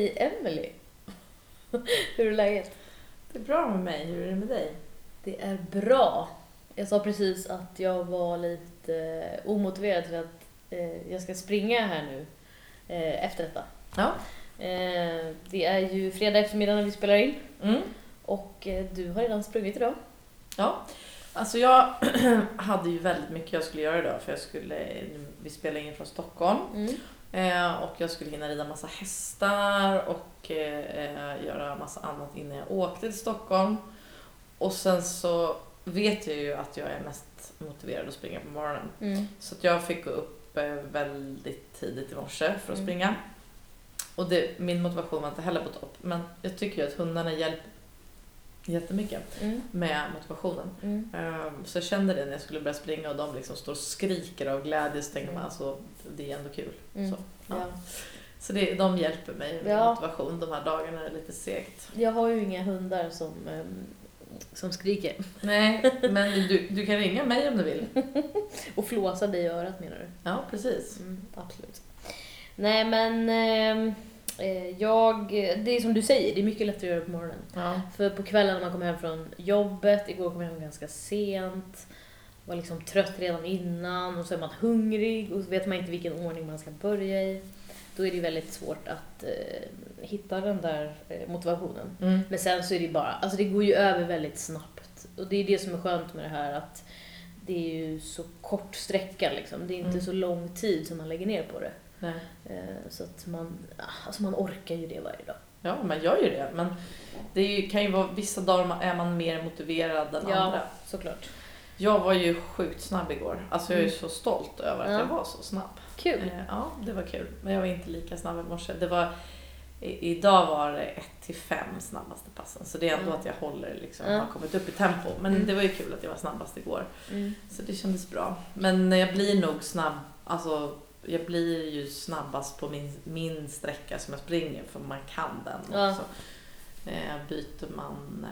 Hej Emily! Hur är läget? Det är bra med mig, hur är det med dig? Det är bra. Jag sa precis att jag var lite eh, omotiverad till att eh, jag ska springa här nu eh, efter detta. Ja. Eh, det är ju fredag eftermiddag när vi spelar in Mm. och du har redan sprungit idag. Ja. Alltså jag hade ju väldigt mycket jag skulle göra idag för jag skulle, vi spelar in från Stockholm Mm. Eh, och jag skulle hinna rida massa hästar och eh, göra massa annat innan jag åkte till Stockholm. Och sen så vet jag ju att jag är mest motiverad att springa på morgonen. Mm. Så att jag fick gå upp eh, väldigt tidigt i morse för att Mm. springa. Och det, min motivation var inte heller på topp. Men jag tycker ju att hundarna hjälper jättemycket Mm. med motivationen. Mm. Ehm, Så jag kände det när jag skulle börja springa och de liksom står och skriker av glädje så tänker man alltså det är ändå kul. Mm. Så, ja. Ja. så det, de hjälper mig med Ja. motivation de här dagarna är lite segt. Jag har ju inga hundar som, ehm, som skriker. Nej, men du, du kan ringa mig om du vill. Och flåsa dig i örat menar du? Ja, precis. Mm, absolut. Nej men eh, jag, det är som du säger, det är mycket lättare att göra på morgonen. Ja. För på kvällen när man kommer hem från jobbet, igår kom jag hem ganska sent, var liksom trött redan innan och så är man hungrig och så vet man inte vilken ordning man ska börja i. Då är det väldigt svårt att eh, hitta den där eh, motivationen. Mm. Men sen så är det bara, alltså det går ju över väldigt snabbt. Och det är det som är skönt med det här att det är ju så kort sträcka liksom. Det är inte Mm. så lång tid som man lägger ner på det. Nej. Eh, så att man, alltså man orkar ju det varje dag. Ja, man gör ju det. Men det ju, kan ju vara vissa dagar är man mer motiverad än Ja. andra. Såklart. Jag var ju sjukt snabb igår. Alltså jag är Mm. så stolt över att Ja. jag var så snabb. Kul. Eh, Ja, det var kul. Men jag var inte lika snabb i morse. Det var, i, idag var det 1 till 5 snabbaste passen. Så det är ändå Ja. att jag håller liksom, Ja. har kommit upp i tempo. Men Mm. det var ju kul att jag var snabbast igår. Mm. Så det kändes bra. Men jag blir nog snabb, alltså jag blir ju snabbast på min, min sträcka som jag springer för man kan den Ja. också. Eh, byter man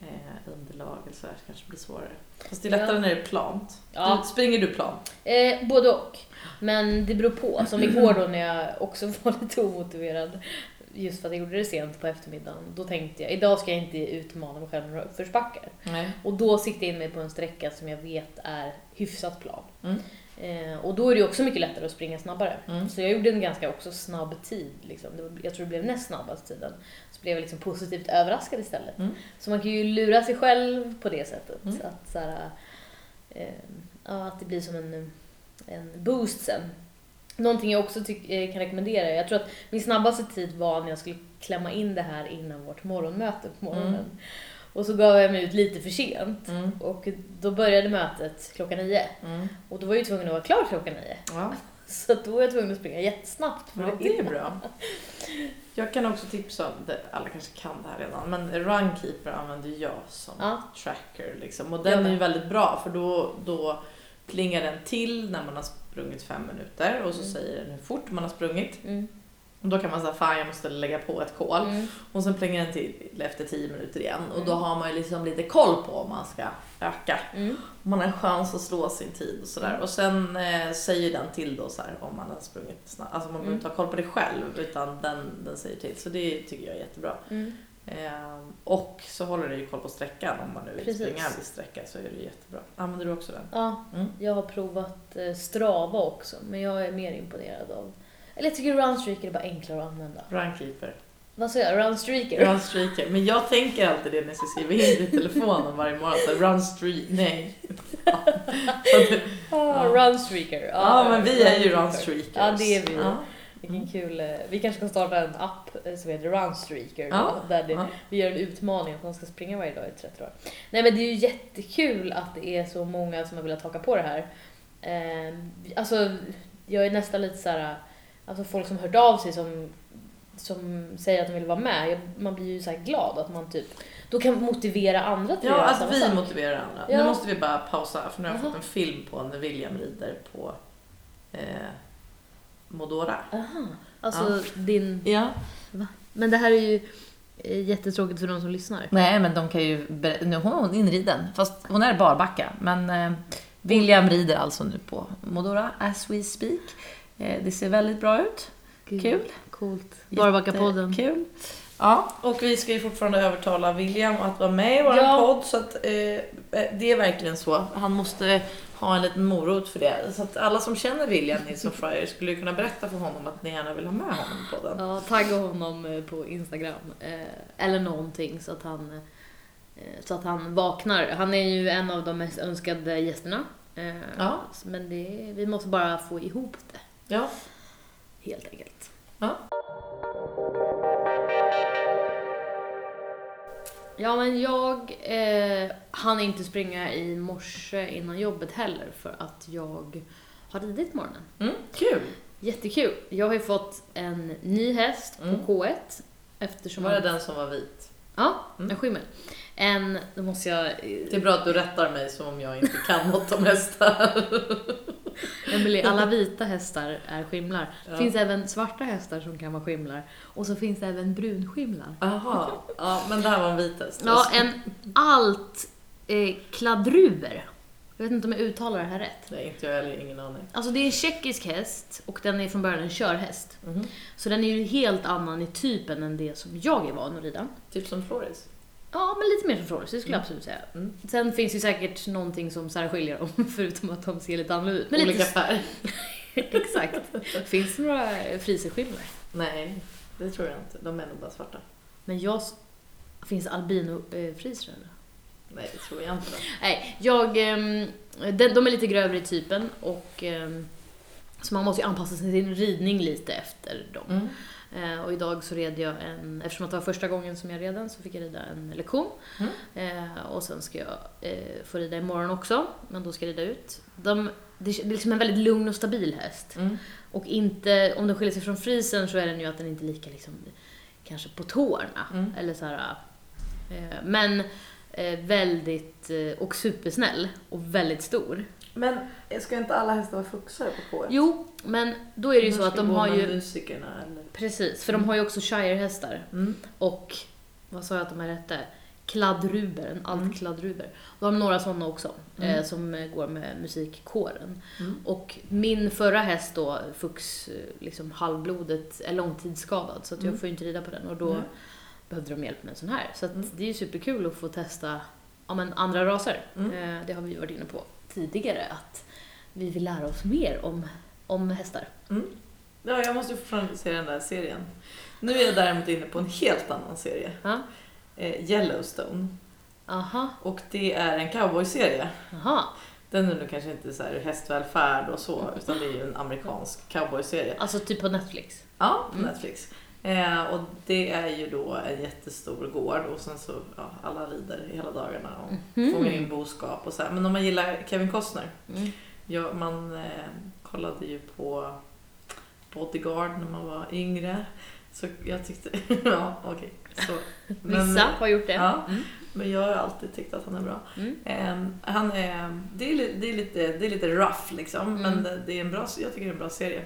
eh, underlag eller så här så kanske det blir svårare. Fast det är Ja. lättare när det är plant. Ja. Du, springer du plant? Eh, både och. Men det beror på. Som igår då när jag också var lite omotiverad. Just för att jag gjorde det sent på eftermiddagen. Då tänkte jag, idag ska jag inte utmana mig själv med några uppförsbackar. Nej. Och då siktade jag in mig på en sträcka som jag vet är hyfsat plan. Mm. Eh, och då är det också mycket lättare att springa snabbare. Mm. Så jag gjorde en ganska också snabb tid. Liksom. Var, jag tror det blev näst snabbast tiden. Så blev jag liksom positivt överraskad istället. Mm. Så man kan ju lura sig själv på det sättet. Mm. Att, så här, eh, ja, att det blir som en, en boost sen. Någonting jag också eh, kan rekommendera, jag tror att min snabbaste tid var när jag skulle klämma in det här innan vårt morgonmöte på morgonen. Och så gav jag mig ut lite för sent. Mm. Och då började mötet klockan nio. Mm. Och då var jag ju tvungen att vara klar klockan nio. Ja. Så då var jag tvungen att springa jättesnabbt. för ja, det är bra. Jag kan också tipsa om, det, alla kanske kan det här redan, men Runkeeper använder jag som Ja. tracker. Liksom. Och den är med. ju väldigt bra för då, då plingar den till när man har sprungit fem minuter och så Mm. säger den hur fort man har sprungit. Mm. Och då kan man säga fan jag måste lägga på ett kol. Mm. Och sen plingar den till efter tio minuter igen. Och då Mm. har man ju liksom lite koll på om man ska öka. Mm. Man har en chans att slå sin tid och sådär. Mm. Och sen eh, säger den till då så här, om man har sprungit snabbt. Alltså man behöver Mm. inte ha koll på det själv utan den, den säger till. Så det tycker jag är jättebra. Mm. Eh, och så håller det ju koll på sträckan om man nu vill Precis. springa en viss sträcka så är det jättebra. Använder du också den? Ja, Mm. jag har provat eh, Strava också, men jag är mer imponerad av... Eller jag tycker Runstreaker är bara enklare att använda. Runkeeper. Vad sa jag? Runstreaker? Runstreaker. Men jag tänker alltid det när jag ska skriva in i telefonen varje morgon. Så runstreak... Nej. Ah, Ja. Runstreaker. Ja, men vi är ju Runstreaker. runstreakers. Ja, det är vi. Ja. Vilken kul... eh, Vi kanske kan starta en app eh, som heter Runstreaker. Ja, Där det, ja. vi gör en utmaning att man ska springa varje dag i 30 dagar. Nej men det är ju jättekul att det är så många som har velat haka på det här. Eh, alltså, jag är nästan lite så här... Alltså folk som hört av sig som, som säger att de vill vara med. Man blir ju så här glad att man typ... Då kan motivera andra till Ja, att göra att samma vi sak. motiverar andra. Ja. Nu måste vi bara pausa för nu har jag Jaha. fått en film på när William rider på eh, Modora. Aha. Alltså din... Ja. Men det här är ju eh, jättetråkigt för de som lyssnar. Nej, men de kan ju... Nu har hon inriden, fast hon är barbacka. Men eh, William rider alltså nu på Modora as we speak. Eh, det ser väldigt bra ut. Gud, Kul. Coolt. Barbacka-podden. Kul. Ja, och vi ska ju fortfarande övertala William att vara med i vår Ja. podd. Så att, eh, det är verkligen så. Han måste ha en liten morot för det. Så att alla som känner William Nilsson Fryer skulle kunna berätta för honom att ni gärna vill ha med honom i podden. Ja, tagga honom eh, på Instagram. Eh, eller någonting så att han eh, så att han vaknar. Han är ju en av de mest önskade gästerna. Eh, Ja. Men det, vi måste bara få ihop det, Ja. helt enkelt. Ja. Ja, men jag eh, hann inte springa i morse innan jobbet heller för att jag har ridit morgonen. Mm, kul. Jättekul! Jag har ju fått en ny häst på Mm. K1 eftersom... Var det den som var vit? Ja, Mm. en skimmer. En, då måste jag... Det är bra att du rättar mig som om jag inte kan något om hästar. Emelie, alla vita hästar är skimlar. Det Ja. finns även svarta hästar som kan vara skimlar. Och så finns det även brunskimlar. Jaha, ja, men det här var en vit häst. Ja, en alt eh, kladruber. Jag vet inte om jag uttalar det här rätt. Nej, inte jag heller, ingen aning. Alltså det är en tjeckisk häst och den är från början en körhäst. Mhm. Så den är ju helt annan i typen än det som jag är van att rida. Typ som Floris. Ja, men lite mer som Flores, det skulle jag Mm. absolut säga. Mm. Sen finns ju säkert någonting som särskiljer dem, förutom att de ser lite annorlunda ut. Men Olika lite, färg. exakt. Finns det några friserskimmer? Nej, det tror jag inte. De är nog bara svarta. Men jag... Finns det albino-friser eller? Nej, det tror jag inte. Nej, jag... ehm, de, de är lite grövre i typen och... ehm, så man måste ju anpassa sin ridning lite efter dem. Mm. Eh, och idag så red jag en, eftersom det var första gången som jag red den så fick jag rida en lektion. Mm. Eh, och sen ska jag eh, få rida imorgon också, men då ska jag rida ut. De, det är liksom en väldigt lugn och stabil häst. Mm. Och inte, om den skiljer sig från frisen så är den ju att den inte är lika liksom, kanske på tårna. Mm. Eller så här, eh, men väldigt, och supersnäll och väldigt stor. Men ska inte alla hästar vara fuxare på K1? Jo, men då är det ju så att de har ju, Musikerna eller? precis, för de har ju också shirehästar. Mm. Och, vad sa jag att de är rätta? Kladdruber, en altkladruber. Och de har några sådana också, Mm. eh, som eh, går med musikkåren. Mm. Och min förra häst då, Fux, eh, liksom halvblodet, är långtidsskadad. Så att jag Mm. får ju inte rida på den. Och då behövde de hjälp med en sån här. Så att Mm. det är ju superkul att få testa ja, men andra raser. Mm. Eh, det har vi varit inne på tidigare, att vi vill lära oss mer om, om hästar. Mm. Ja, jag måste ju fortfarande se den där serien. Nu är jag däremot inne på en helt annan serie. Ja. Eh, Yellowstone. Aha, Och det är en cowboyserie. aha. Den är nu kanske inte så här hästvälfärd och så, utan det är ju en amerikansk cowboyserie. Alltså typ på Netflix. Ja, på Mm. Netflix. Eh, och det är ju då en jättestor gård och sen så, ja, alla rider hela dagarna och Mhm. fångar in boskap och så här. Men om man gillar Kevin Costner, Mm. ja, man eh, kollade ju på Bodyguard när man var yngre. Så jag tyckte, ja okej. Men- Vissa har gjort det. Ja, Mm. men jag har alltid tyckt att han är bra. Mm. Ehm, han är, det, är, det, är lite, det är lite rough liksom, Mm. men det, det är en bra, jag tycker det är en bra serie.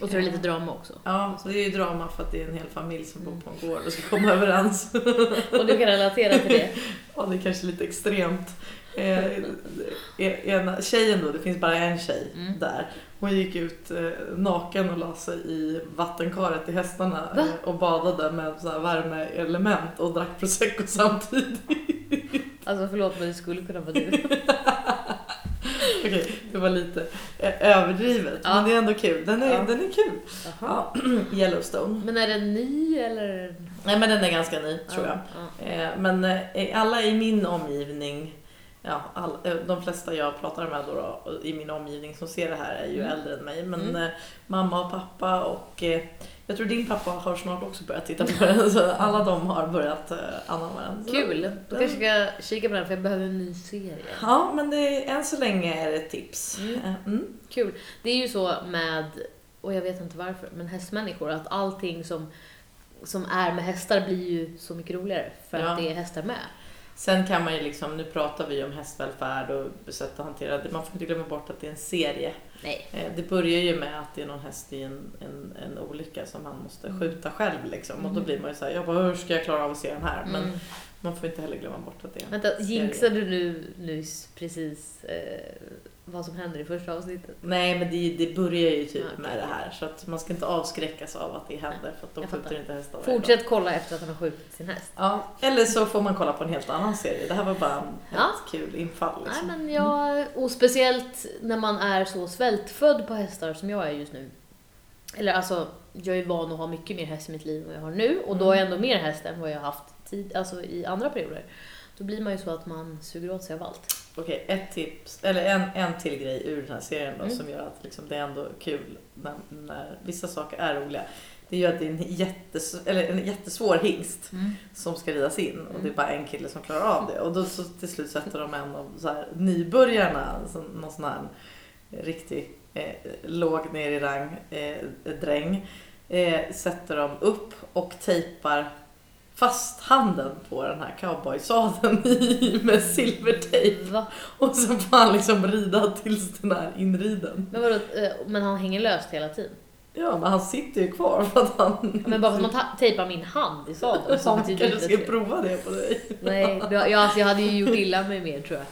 Och så är det lite drama också. Ja, så det är ju drama för att det är en hel familj som bor på en gård och ska komma överens. Och du kan relatera till det. Ja, det är kanske lite extremt. Eh, ena, tjejen då, det finns bara en tjej Mm. där. Hon gick ut eh, naken och la sig i vattenkaret till hästarna Va? eh, och badade med så här värmeelement och drack prosecco samtidigt. Alltså förlåt men det skulle kunna vara du. Okej, det var lite eh, överdrivet, Ja. men det är ändå kul. Den är, Ja. den är kul. Ja, Yellowstone. Men är den ny eller? Nej men den är ganska ny tror jag. Ja. Eh, Men eh, alla i min omgivning, ja, all, de flesta jag pratar med då, då i min omgivning som ser det här är ju Mm. äldre än mig. Men Mm. mamma och pappa och jag tror din pappa har snart också börjat titta på den. Så alla de har börjat eh, anamma den. Kul! Då kanske jag ska kika på den för jag behöver en ny serie. Ja, men det, än så länge är det ett tips. Mm. Eh, Mm. Kul. Det är ju så med, och jag vet inte varför, men hästmänniskor att allting som, som är med hästar blir ju så mycket roligare för Ja. att det är hästar med. Sen kan man ju liksom, nu pratar vi om hästvälfärd och sätt att hantera det. Man får inte glömma bort att det är en serie. Nej. Eh, Det börjar ju med att det är någon häst i en, en, en olycka som han måste Mm. skjuta själv liksom. Och då Mm. blir man ju såhär, jag bara hur ska jag klara av att se den här? Men Mm. Man får inte heller glömma bort att det är en Vänta, jinxade du nu nyss precis eh, vad som händer i första avsnittet? Nej men det, det börjar ju typ Ja, okej. med det här så att man ska inte avskräckas av att det händer för att de skjuter inte hästar varje dag. Fortsätt kolla efter att han har skjutit sin häst. Ja, eller så får man kolla på en helt annan serie. Det här var bara en, Ja. kul infall. Liksom. Nej, men jag, och speciellt när man är så svältfödd på hästar som jag är just nu. Eller alltså, jag är van att ha mycket mer häst i mitt liv än vad jag har nu och då har jag ändå mer häst än vad jag har haft tid, alltså i andra perioder. Då blir man ju så att man suger åt sig av allt. Okej, ett tips, eller en, en till grej ur den här serien då, Mm. som gör att liksom, det är ändå kul när, när vissa saker är roliga. Det är ju att det är en, jättes, eller en jättesvår hingst som ska ridas in och Mm. det är bara en kille som klarar av det. Och då så till slut sätter de en av så här, nybörjarna, så, någon sån här riktig eh, låg ner i rang eh, dräng, eh, sätter de upp och tejpar fast handen på den här cowboysadeln med silvertejp. Och så får han liksom rida tills den är inriden. Men vadå, eh, men han hänger löst hela tiden? Ja, men han sitter ju kvar för att han... Men bara för att man tejpar min hand i sadeln så betyder kanske ska det. prova det på dig. Nej, det- ja, alltså jag hade ju gjort illa mig mer tror jag.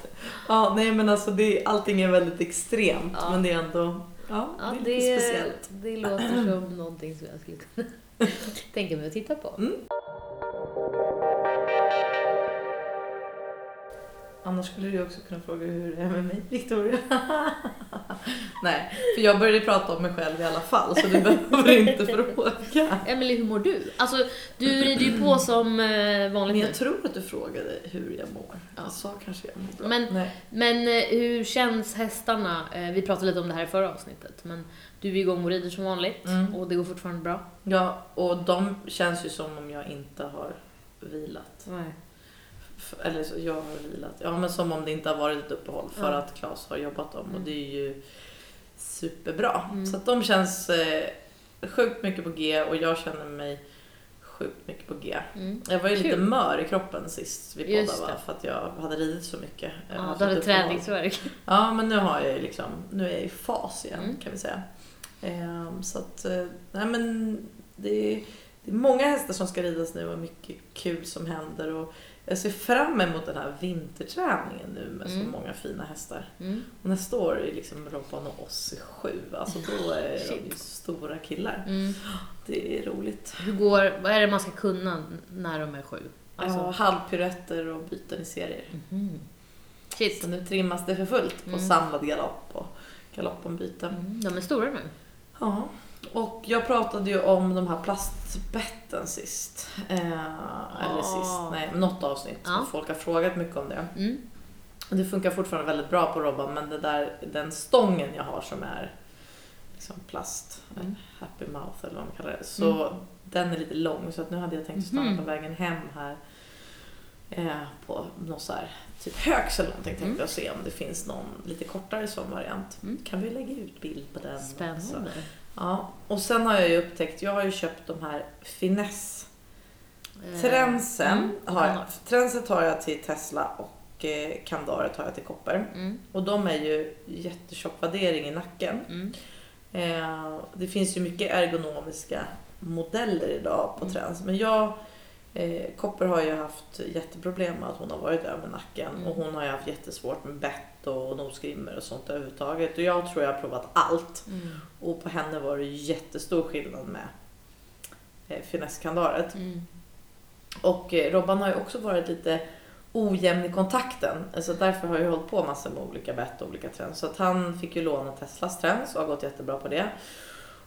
Ja, nej men alltså det, allting är väldigt extremt Ja. men det är ändå ja, Ja, det är det, speciellt. det låter som någonting som jag skulle kunna tänka mig att titta på. Mm. thank you Annars skulle du också kunna fråga hur det är med mig, Victoria. nej, för jag började prata om mig själv i alla fall så du behöver inte fråga. Emelie, hur mår du? Alltså, du rider ju på som eh, vanligt Men nu. jag tror att du frågade hur jag mår. Ja. Jag sa kanske jag mår bra. Men- nej. Men eh, hur känns hästarna? Eh, vi pratade lite om det här i förra avsnittet, men du är igång och rider som vanligt Mm. och det går fortfarande bra. Ja, och de känns ju som om jag inte har vilat. Nej. Eller så, jag har vilat. Ja, men som om det inte har varit ett uppehåll för Ja. att Claes har jobbat dem och Mm. det är ju superbra. Mm. Så att de känns eh, sjukt mycket på G och jag känner mig sjukt mycket på G. Mm. Jag var ju lite Kul. mör i kroppen sist vi poddade för att jag hade ridit så mycket. Har Ja, du hade träningsvärk. Ja, men nu har jag ju liksom, nu är jag i fas igen Mm. kan vi säga. Ehm, så att, eh, nej men det är, det är många hästar som ska ridas nu och mycket kul som händer. Och jag ser fram emot den här vinterträningen nu med så Mm. många fina hästar. Mm. Och nästa år är liksom Robban och Ossi sju, alltså då är de Shit. ju stora killar. Mm. Det är roligt. Hur går, vad är det man ska kunna när de är sju? Alltså, Ja, halvpiruetter och byten i serier. Shit. Så nu trimmas det för fullt på Mm. samlad galopp och galoppombyte. Mm. De är stora nu. Ja, och jag pratade ju om de här plastbetten sist. Eh, eller sist, nej, något avsnitt. Ja. Folk har frågat mycket om det. Mm. Det funkar fortfarande väldigt bra på Robban, men det där, den stången jag har som är liksom plast, Mm. happy mouth eller vad man kallar det, så den är lite lång. Så att nu hade jag tänkt stanna Mhm. på vägen hem här eh, på någon så här, typ högs eller någonting tänkte Mm. jag se om det finns någon lite kortare sån variant. Mm. Kan vi lägga ut bild på den? också? Ja, och sen har jag ju upptäckt, jag har ju köpt de här finess Eh, Trensen mm. har jag, Trenset har jag till Tesla och eh, Kandaret har jag till Kopper. Mm. Och de är ju jättetjock vaddering i nacken. Mm. Eh, det finns ju mycket ergonomiska modeller idag på Mm. Trends. Men jag, eh, Kopper har ju haft jätteproblem med att hon har varit över nacken. Mm. Och hon har ju haft jättesvårt med bett och nosgrimmer och sånt överhuvudtaget. Och jag tror jag har provat allt. Mm. Och på henne var det jättestor skillnad med eh, finesskandaret. Mm. Och eh, Robban har ju också varit lite ojämn i kontakten. Så därför har jag hållit på massor med olika bett och olika trends. Så att han fick ju låna Teslas trends och har gått jättebra på det.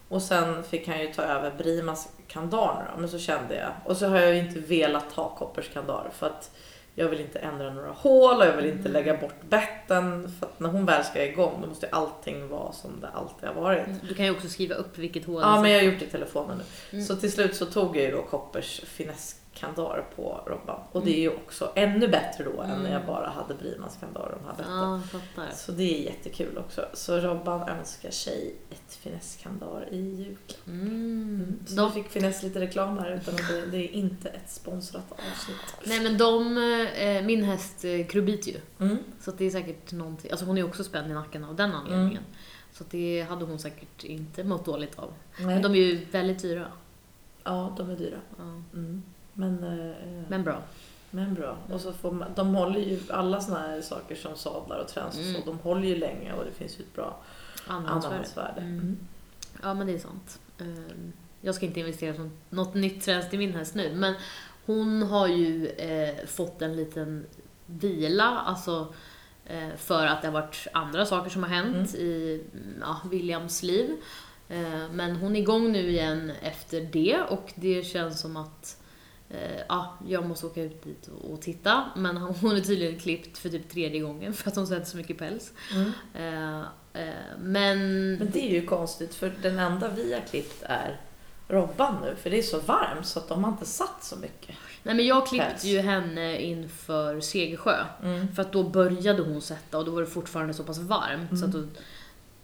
Och sen fick han ju ta över Brimas kandar men så kände jag. Och så har jag ju inte velat ha Koppers kandar för att jag vill inte ändra några hål och jag vill inte Mm. lägga bort betten. För att när hon väl ska igång då måste allting vara som det alltid har varit. Mm. Du kan ju också skriva upp vilket hål Ja, men jag har gjort det i telefonen nu. Mm. Så till slut så tog jag ju då Koppers finesskandar på Robban. Och det är ju också ännu bättre då än när jag Mm. bara hade Brimans kandar och de här betten. Ja. Så det är jättekul också. Så Robban önskar sig ett finesskandar i julklapp. Mm. Mm. Så De, fick finess lite reklam här utan att det, det är inte ett sponsrat avsnitt. nej men de, eh, min häst eh, krubit ju. Mm. Så det är säkert någonting, alltså hon är också spänd i nacken av den anledningen. Så det hade hon säkert inte mått dåligt av. Nej. Men de är ju väldigt dyra. Ja, de är dyra. Ja. Mm. Men, eh, Men bra. men bra. Och så får man, de håller ju, alla såna här saker som sadlar och träns och Mm. så, de håller ju länge och det finns ju ett bra Användningsvärde. Mm. Mm. Ja, men det är sant. Ehm, Jag ska inte investera som något nytt träns till min häst nu, men hon har ju eh, fått en liten vila, alltså eh, för att det har varit andra saker som har hänt i mm, ja, Williams liv. Eh, men hon är igång nu igen efter det och det känns som att ja, jag måste åka ut dit och, titta. Men hon är tydligen klippt för typ tredje gången för att hon sätter så mycket päls. Mm. Eh, eh, men... Men det är ju konstigt för den enda vi har klippt är Robban nu för det är så varmt så att de har inte satt så mycket. Nej men jag klippte Päls. ju henne inför Segersjö. Mm. För att då började hon sätta och då var det fortfarande så pass varmt så att Mm. då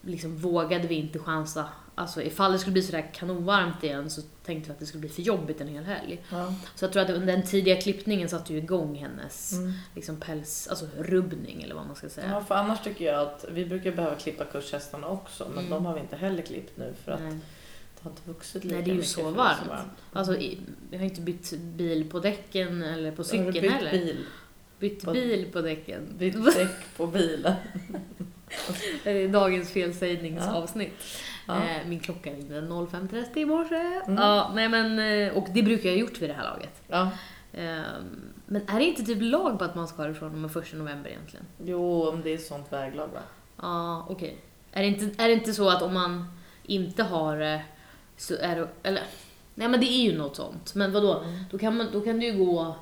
liksom vågade vi inte chansa. Alltså ifall det skulle bli sådär kanonvarmt igen så tänkte vi att det skulle bli för jobbigt en hel helg. Ja. Så jag tror att den tidiga klippningen satte ju igång hennes Mm. liksom päls, alltså rubbning eller vad man ska säga. ja, för annars tycker jag att vi brukar behöva klippa kurshästarna också men Mm. de har vi inte heller klippt nu för att Nej. det har inte vuxit lika Nej, det är ju mycket så det är varmt. Alltså, i- jag har inte bytt bil på däcken eller på cykeln bytt heller. bil? Bytt bil på däcken. Bytt däck på bilen? Dagens felsägningsavsnitt. Ja. Eh, Min klocka ringde 05.30 i morse. Mm. Ja, nej men, eh, och det brukar jag ha gjort vid det här laget. Ja. Ehm, Men är det inte typ lag på att man ska ifrån med första november egentligen? Jo, om det är sånt väglag va? Ja, okej. Är, det inte, är det inte så att om man inte har så är det, eller nej men det är ju något sånt. Men vadå? Mm. Då kan, man, då kan det ju gå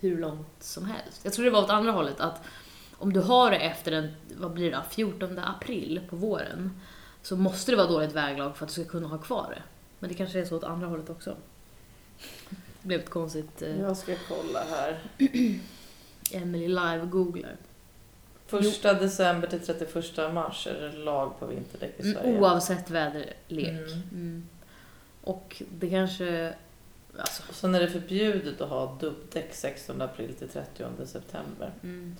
hur långt som helst. Jag tror det var åt andra hållet att om du har det efter den, vad blir det, 14 april på våren så måste det vara dåligt väglag för att du ska kunna ha kvar det. Men det kanske är så åt andra hållet också. Det blev ett konstigt... Eh, Jag ska kolla här. Emily live googlar. Första december till 31 mars är det lag på vinterdäck i Mm, Sverige. oavsett väderlek. Mm. Mm. Och det kanske... Alltså, Och sen är det förbjudet att ha dubbdäck 16 april till 30 september. mm.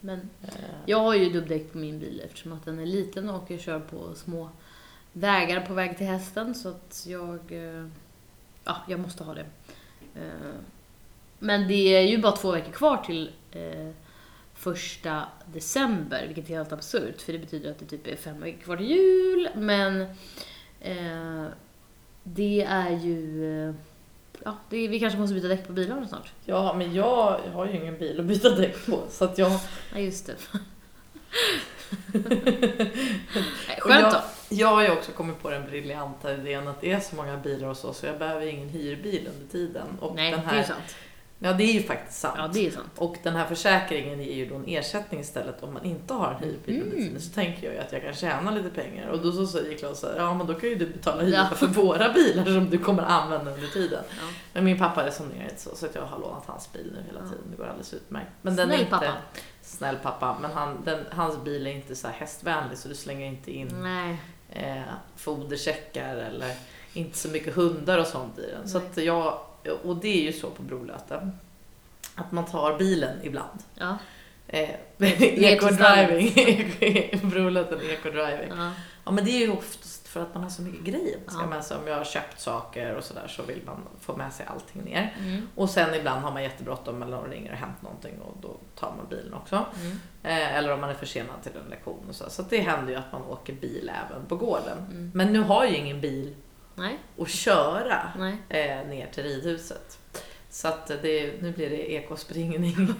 Men Eh, jag har ju dubbdäck på min bil eftersom att den är liten och jag kör på små vägar på väg till hästen så att jag... eh, Ja, jag måste ha det. Eh, Men det är ju bara två veckor kvar till första december, vilket är helt absurt för det betyder att det typ är fem veckor kvar till jul. Men det är ju... Ja, det, vi kanske måste byta däck på bilarna snart. Ja, men jag har ju ingen bil att byta däck på så att jag... Ja, just det. Nej, Skönt jag, då. jag har ju också kommit på den briljanta idén att det är så många bilar hos oss så jag behöver ingen hyrbil under tiden. Och Nej, den det här, är ju sant. Ja, det är ju faktiskt sant. Ja, det är sant. Och den här försäkringen ger ju då en ersättning istället om man inte har en hyrbil Mm. Så tänker jag ju att jag kan tjäna lite pengar. Och då så säger Claes så här, ja men då kan ju du betala hyra Ja. för våra bilar som du kommer använda under tiden. Ja. Men min pappa resonerar inte så, så att jag har lånat hans bil nu hela tiden. Det går alldeles utmärkt. Men den är Snäll inte, pappa. Snäll pappa. Men han, den, hans bil är inte så här hästvänlig så du slänger inte in Nej. eh, fodersäckar eller inte så mycket hundar och sånt i den. Så Nej. att jag, och det är ju så på Brolöte. Att man tar bilen ibland. Ja. Eh, Eco-driving. Brolöten eco-driving. ja. Ja men det är ju oftast för att man har så mycket grejer. Man ska Ja. med sig. Om jag har köpt saker och sådär så vill man få med sig allting ner. Mm. Och sen ibland har man jättebråttom eller någon ringer och hänt någonting och då tar man bilen också. Mm. Eh, eller om man är försenad till en lektion och så. Så det händer ju att man åker bil även på gården. Mm. Men nu har jag ju ingen bil Nej. att köra eh, ner till ridhuset. Så att det, nu blir det ekospringning.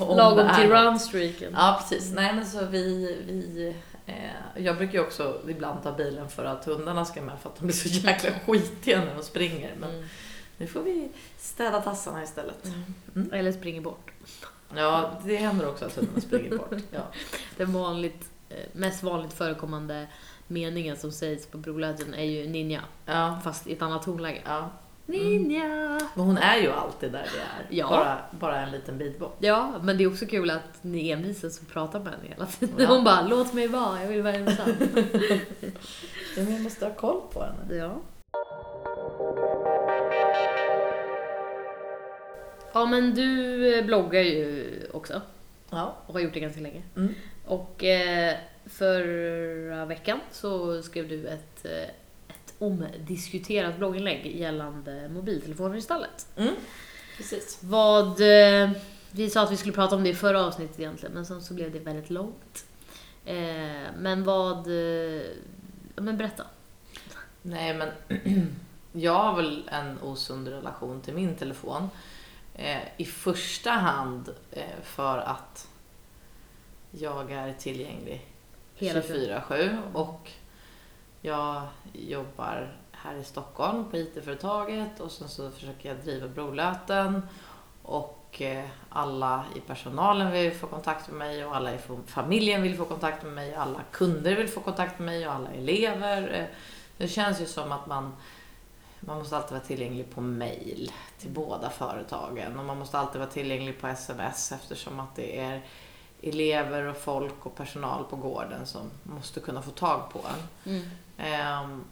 Om Lagom det till runstreaken. Ja precis. Nej men så vi, vi eh, jag brukar ju också ibland ta bilen för att hundarna ska med för att de blir så jäkla skitiga när de springer. Men Mm. nu får vi städa tassarna istället. Mm. Eller springer bort. Ja, det händer också att hundarna springer bort. Ja. Den vanligt, eh, mest vanligt förekommande meningen som sägs på Brolöden är ju ninja, Ja. fast i ett annat tonläge. ja. Ninja! Men hon är ju alltid där vi är. Ja. Bara, bara en liten bit bort. Ja, men det är också kul att ni envisas och pratar med henne hela tiden. Ja. Hon bara, låt mig vara, jag vill vara ensam. Ja, men jag måste ha koll på henne. ja. Ja, men du eh, bloggar ju också Ja. och har gjort det ganska länge. Mm. Och eh, förra veckan så skrev du ett, eh, ett omdiskuterat blogginlägg gällande mobiltelefoner i stallet. Mm. Precis. Vad... eh, Vi sa att vi skulle prata om det i förra avsnittet egentligen, men sen så blev det väldigt långt. Eh, Men vad... Men berätta. Nej men jag har väl en osund relation till min telefon. I första hand för att jag är tillgänglig. 24-7 och jag jobbar här i Stockholm på IT-företaget och sen så försöker jag driva Brolöten. Och eh, alla i personalen vill få kontakt med mig och alla i familjen vill få kontakt med mig. Och alla kunder vill få kontakt med mig och alla elever. Eh, det känns ju som att man, man måste alltid vara tillgänglig på mail till båda företagen. Och man måste alltid vara tillgänglig på sms eftersom att det är elever och folk och personal på gården som måste kunna få tag på en. Mm. Ehm,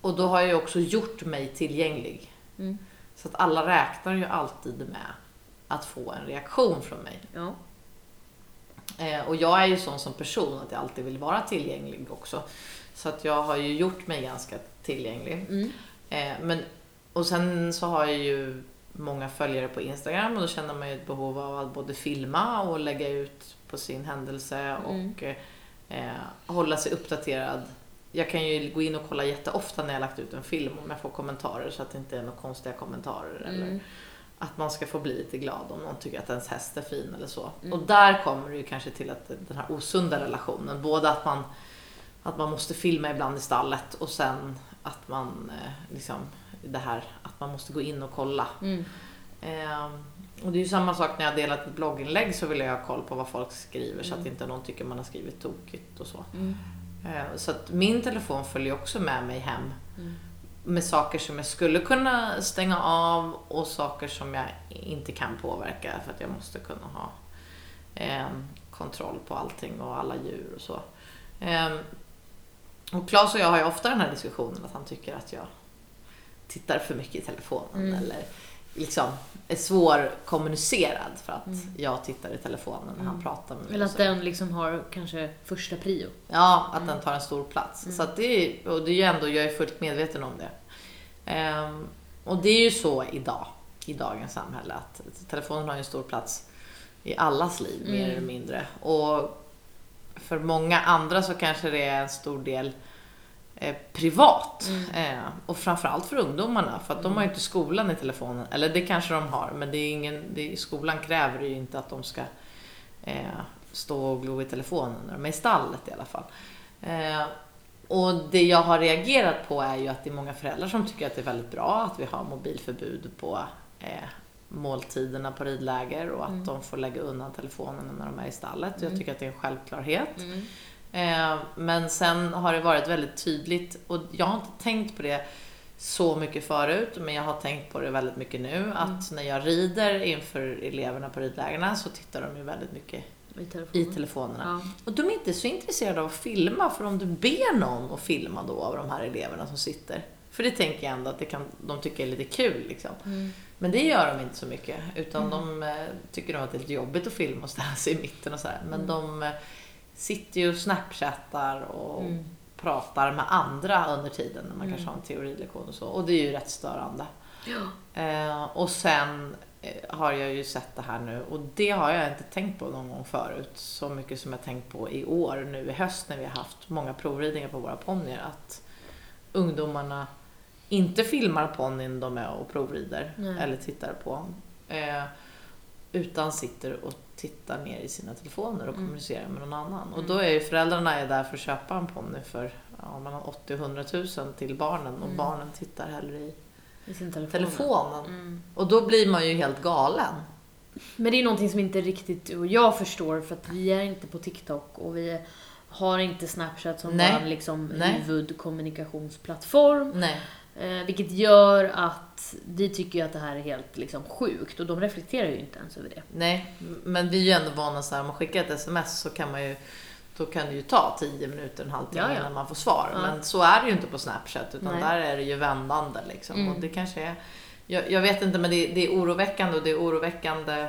och då har jag ju också gjort mig tillgänglig. Mm. Så att alla räknar ju alltid med att få en reaktion från mig. Ja. Eh, och jag är ju sån som person att jag alltid vill vara tillgänglig också. Så att jag har ju gjort mig ganska tillgänglig. Mm. Eh, men, och sen så har jag ju många följare på Instagram och då känner man ju ett behov av att både filma och lägga ut på sin händelse och eh, hålla sig uppdaterad. Jag kan ju gå in och kolla jätteofta när jag lagt ut en film om jag får kommentarer så att det inte är några konstiga kommentarer eller Mm. att man ska få bli lite glad om någon tycker att ens häst är fin eller så. Mm. Och där kommer det ju kanske till att den här osunda relationen, både att man, att man måste filma ibland i stallet och sen att man eh, liksom det här att man måste gå in och kolla. Mm. Ehm, och det är ju samma sak när jag delat ett blogginlägg så vill jag ha koll på vad folk skriver så att Mm. inte någon tycker man har skrivit tokigt och så. Mm. Ehm, så att min telefon följer också med mig hem Mm. med saker som jag skulle kunna stänga av och saker som jag inte kan påverka för att jag måste kunna ha ehm, kontroll på allting och alla djur och så. Ehm, och Claes och jag har ju ofta den här diskussionen att han tycker att jag tittar för mycket i telefonen Mm. eller liksom är svårkommunicerad för att Mm. jag tittar i telefonen när han Mm. pratar med mig. Eller att den liksom har kanske första prio. Ja, att Mm. den tar en stor plats. Mm. Så att det är, och det är ju ändå, jag är fullt medveten om det. Ehm, och det är ju så idag, i dagens samhälle, att telefonen har en stor plats i allas liv, mer Mm. eller mindre. Och för många andra så kanske det är en stor del eh, privat. Mm. Eh, och framförallt för ungdomarna, för att de har ju inte skolan i telefonen. Eller det kanske de har, men det är ingen, det, är- skolan kräver ju inte att de ska eh, stå och glo i telefonen när de är i stallet i alla fall. Eh, och det jag har reagerat på är ju att det är många föräldrar som tycker att det är väldigt bra att vi har mobilförbud på eh, måltiderna på ridläger och att Mm. de får lägga undan telefonen när de är i stallet. Mm. Jag tycker att det är en självklarhet. Mm. Eh, men sen har det varit väldigt tydligt och jag har inte tänkt på det så mycket förut men jag har tänkt på det väldigt mycket nu att när jag rider inför eleverna på ridlägerna så tittar de ju väldigt mycket I i telefonen. telefonerna. Ja. Och de är inte så intresserade av att filma för om du ber någon att filma då av de här eleverna som sitter. För det tänker jag ändå att det kan, de tycker är lite kul liksom. Mm. Men det gör de inte så mycket. Utan Mm. de eh, tycker nog att det är lite jobbigt att filma och ställa sig i mitten och så här. Men Mm. de eh, sitter ju och snapchattar och Mm. pratar med andra under tiden när man Mm. kanske har en teorilektion och så. Och det är ju rätt störande. Ja. Eh, och sen eh, har jag ju sett det här nu och det har jag inte tänkt på någon gång förut. Så mycket som jag tänkt på i år nu i höst när vi har haft många provridningar på våra ponnyer. Att ungdomarna inte filmar ponnyn de är och provrider Nej. eller tittar på. Eh, utan sitter och tittar ner i sina telefoner och Mm. kommunicerar med någon annan. Och Mm. då är ju föräldrarna är där för att köpa en ponny för ja, mellan 80 och 100 000 till barnen och Mm. barnen tittar hellre i I telefon. telefonen. Mm. Och då blir man ju helt galen. Men det är någonting som inte riktigt och jag förstår för att vi är inte på TikTok och vi har inte Snapchat som Nej. vår liksom huvudkommunikationsplattform. Nej. Eh, vilket gör att vi tycker ju att det här är helt liksom sjukt och de reflekterar ju inte ens över det. Nej, men vi är ju ändå vana så här, om man skickar ett sms så kan man ju då kan det ju ta 10 minuter, en halvtimme Ja, ja. innan man får svar. Ja. Men så är det ju inte på Snapchat utan Nej. där är det ju vändande liksom. Mm. Och det kanske är, jag, jag vet inte men det, det är oroväckande och det är oroväckande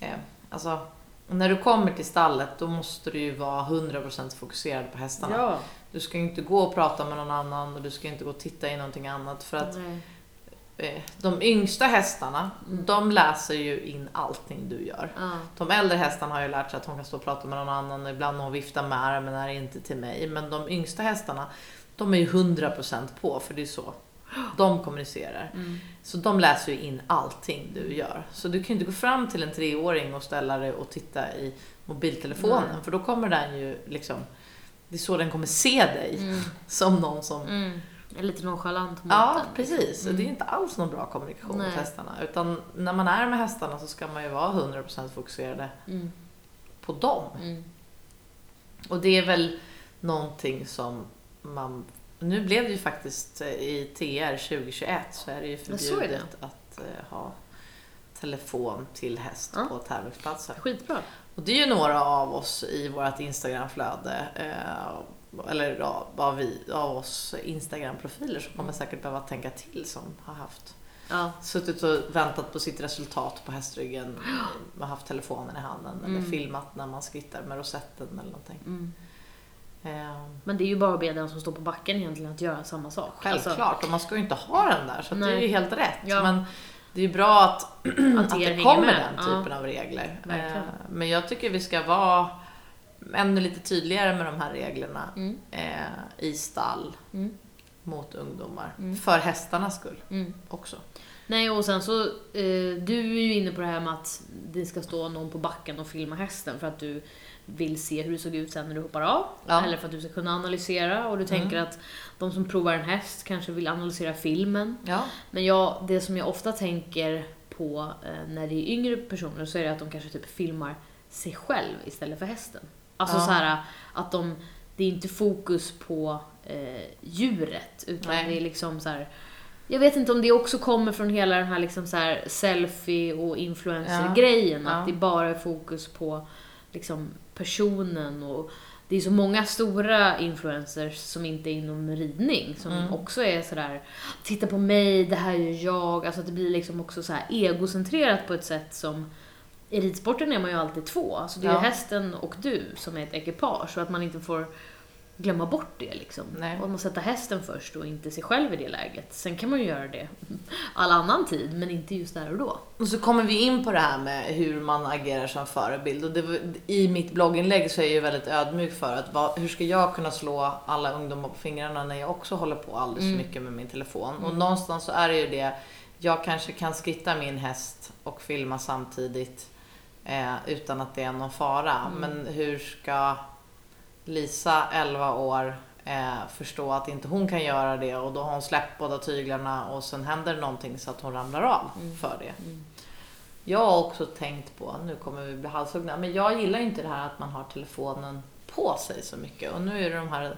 eh, alltså när du kommer till stallet då måste du ju vara 100% fokuserad på hästarna. Ja. Du ska ju inte gå och prata med någon annan och du ska inte gå och titta i någonting annat. För att Nej. eh, de yngsta hästarna, Mm. de läser ju in allting du gör. Ja. De äldre hästarna har ju lärt sig att hon kan stå och prata med någon annan och ibland hon vifta med armen är inte till mig. Men de yngsta hästarna, de är ju 100% på för det är så de kommunicerar. Mm. Så de läser ju in allting du gör. Så du kan ju inte gå fram till en treåring och ställa dig och titta i mobiltelefonen Nej. för då kommer den ju liksom det är så den kommer se dig. Mm. Som någon som... Mm. Är lite nonchalant mot Ja, den. precis. Mm. Det är inte alls någon bra kommunikation Nej. med hästarna. Utan när man är med hästarna så ska man ju vara 100% fokuserade Mm. på dem. Mm. Och det är väl någonting som man... Nu blev det ju faktiskt eh, i TR 2021 så är det ju såg det. förbjudet att eh, ha telefon till häst Ja. på tävlingsplatser. Skitbra. Och det är ju några av oss i vårt Instagramflöde, eh, eller av, vi, av oss Instagram-profiler som kommer säkert behöva tänka till som har haft Ja. suttit och väntat på sitt resultat på hästryggen och haft telefonen i handen eller Mm. filmat när man skrittar med rosetten eller någonting. Mm. Eh, Men det är ju bara att be den som står på backen egentligen att göra samma sak. självklart, Alltså, och man ska ju inte ha den där så det är ju helt rätt. Ja. Men det är ju bra att, att att det kommer med. den typen av regler. Verkligen. Eh, men jag tycker vi ska vara ännu lite tydligare med de här reglerna Mm. eh, i stall Mm. mot ungdomar. Mm. För hästarnas skull Mm. också. Nej, och sen så, eh, du är ju inne på det här med att det ska stå någon på backen och filma hästen för att du vill se hur det såg ut sen när du hoppar av. Ja. Eller för att du ska kunna analysera och du tänker Mm. att de som provar en häst kanske vill analysera filmen. Ja. Men jag, det som jag ofta tänker på eh, när det är yngre personer så är det att de kanske typ filmar sig själv istället för hästen. Alltså Ja. så här att de, det är inte fokus på eh, djuret utan Nej. det är liksom så här. Jag vet inte om det också kommer från hela den här liksom så här selfie och influencer-grejen. Ja. Att det bara är fokus på liksom personen och det är så många stora influencers som inte är inom ridning som Mm. också är sådär Titta på mig, det här gör jag. Alltså att det blir liksom också så här egocentrerat på ett sätt som i ridsporten är man ju alltid två. Alltså det är Ja. ju hästen och du som är ett ekipage. Så att man inte får glömma bort det liksom. Nej. Och man sätter hästen först och inte sig själv i det läget. Sen kan man ju göra det all annan tid, men inte just där och då. Och så kommer vi in på det här med hur man agerar som förebild. Och det, var- I mitt blogginlägg så är jag ju väldigt ödmjuk för att vad, hur ska jag kunna slå alla ungdomar på fingrarna när jag också håller på alldeles för Mm. mycket med min telefon. Och Mm. någonstans så är det ju det, jag kanske kan skritta min häst och filma samtidigt eh, utan att det är någon fara. Mm. Men hur ska Lisa, 11 år, eh, förstå att inte hon kan göra det och då har hon släppt båda tyglarna och sen händer någonting så att hon ramlar av Mm. för det. Mm. Jag har också tänkt på, nu kommer vi bli halshuggna, men jag gillar inte det här att man har telefonen på sig så mycket. Och nu är det de här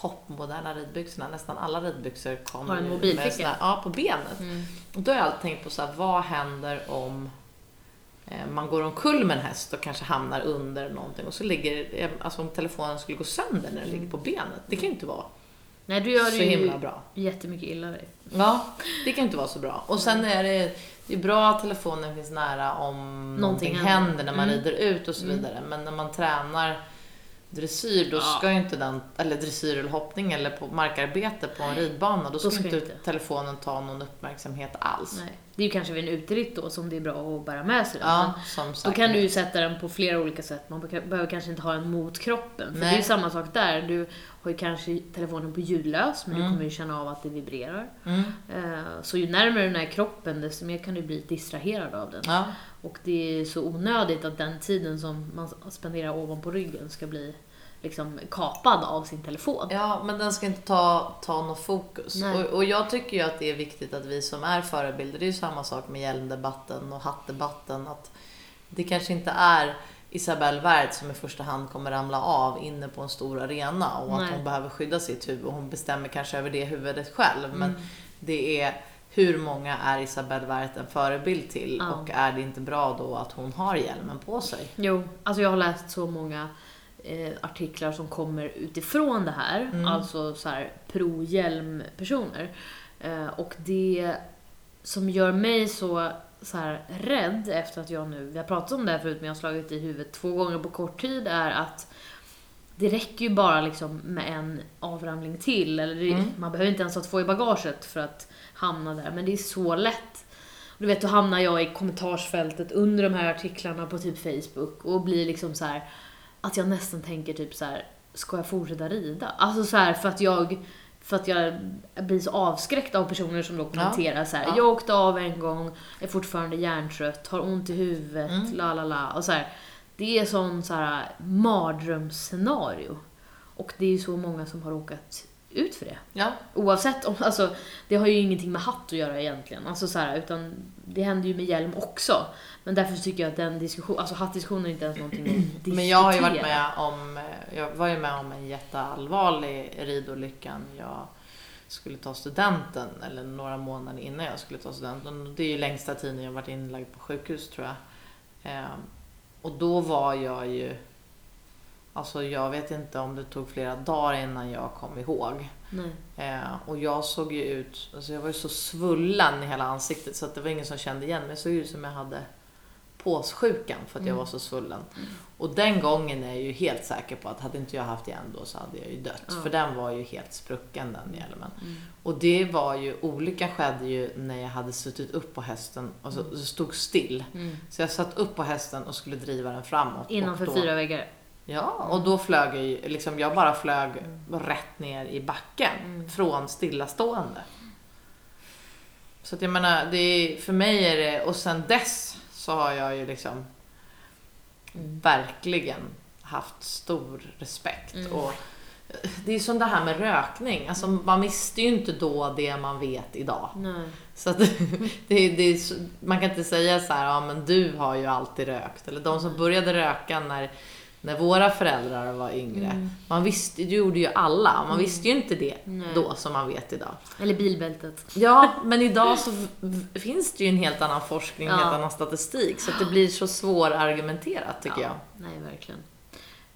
toppmoderna ridbyxorna, nästan alla ridbyxor kommer Har en mobilficka? med Ja, på benet. Mm. Och då har jag alltid tänkt på så här, vad händer om man går omkull med en häst och kanske hamnar under någonting och så ligger, eh, alltså om telefonen skulle gå sönder när den ligger på benet. Det kan ju inte vara Nej, du gör så det ju himla bra. jättemycket illa dig. Ja, det kan inte vara så bra. Och sen är det, det är bra att telefonen finns nära om någonting, händer. händer när man Mm. rider ut och så Mm. vidare. Men när man tränar dressyr, då Ja. ska ju inte den, eller dressyr eller hoppning eller på markarbete på en ridbana, då ska, ska inte inte. telefonen ta någon uppmärksamhet alls. Nej. Det är ju kanske vid en uteritt då som det är bra att bära med sig den. Ja, som Då sagt. kan du ju sätta den på flera olika sätt. Man be- behöver kanske inte ha den mot kroppen. För Nej. det är ju samma sak där. Du har ju kanske telefonen på ljudlös, men Mm. du kommer ju känna av att det vibrerar. Mm. Eh, Så ju närmare den är kroppen, desto mer kan du bli distraherad av den. Ja, Och det är så onödigt att den tiden som man spenderar ovanpå ryggen ska bli liksom kapad av sin telefon. ja, men den ska inte ta, ta något fokus. Och, och jag tycker ju att det är viktigt att vi som är förebilder, det är ju samma sak med hjälmdebatten och hattdebatten, att det kanske inte är Isabelle Wärd som i första hand kommer ramla av inne på en stor arena och att Nej. hon behöver skydda sitt huvud och hon bestämmer kanske över det huvudet själv. Men Mm. det är hur många är Isabelle Wärd en förebild till Ja. och är det inte bra då att hon har hjälmen på sig? Jo, alltså jag har läst så många eh, artiklar som kommer utifrån det här, Mm. alltså så här pro-hjälm-personer. Eh, och det som gör mig så så här rädd efter att jag nu, vi har pratat om det här förut men jag har slagit i huvudet två gånger på kort tid, är att det räcker ju bara liksom med en avramling till. Eller det, Mm. Man behöver inte ens ha två i bagaget för att hamna där, men det är så lätt. Du vet, då hamnar jag i kommentarsfältet under de här artiklarna på typ Facebook och blir liksom så här att jag nästan tänker typ så här, ska jag fortsätta rida? Alltså så här för att jag för att jag blir så avskräckt av personer som då kommenterar så här. Ja. Jag åkte av en gång, är fortfarande hjärntrött, har ont i huvudet, Mm. la la la. Och så här, det är sån så här mardrömsscenario. Och det är ju så många som har råkat ut för det. Ja. Oavsett om, alltså det har ju ingenting med hatt att göra egentligen. Alltså så här, utan det händer ju med hjälm också. Men därför tycker jag att den diskussion, alltså hattdiskussionen är inte ens någonting att diskutera. Men jag har ju varit med om, jag var ju med om en jätteallvarlig ridolycka när jag skulle ta studenten, eller några månader innan jag skulle ta studenten. Det är ju längsta tiden jag varit inlagd på sjukhus tror jag. Eh, och då var jag ju, alltså jag vet inte om det tog flera dagar innan jag kom ihåg. Eh, och jag såg ju ut, alltså jag var ju så svullen i hela ansiktet så att det var ingen som kände igen mig. Jag såg ut som jag hade påssjukan för att jag Mm. var så svullen. Och den gången är jag ju helt säker på att hade inte jag haft hjälm då så hade jag ju dött. Ja. För den var ju helt sprucken den hjälmen. Mm. Och det var ju, olyckan skedde ju när jag hade suttit upp på hästen och så, så stod still. Mm. Så jag satt upp på hästen och skulle driva den framåt. Innanför då, fyra väggar. Ja, och då flög jag ju, liksom jag bara flög Mm. rätt ner i backen Mm. från stillastående. Så att jag menar, det är, för mig är det, och sen dess så har jag ju liksom verkligen haft stor respekt. Mm. Och det är som det här med rökning, alltså man visste ju inte då det man vet idag. Nej. Så att det, det man kan inte säga så här, ja men du har ju alltid rökt. Eller de som började röka när, när våra föräldrar var yngre. Mm. Man visste, det gjorde ju alla. Man visste ju inte det Nej. då som man vet idag. Eller bilbältet. Ja, men idag så finns det ju en helt annan forskning, en Ja. helt annan statistik. Så det blir så svårargumenterat tycker ja. Nej, verkligen.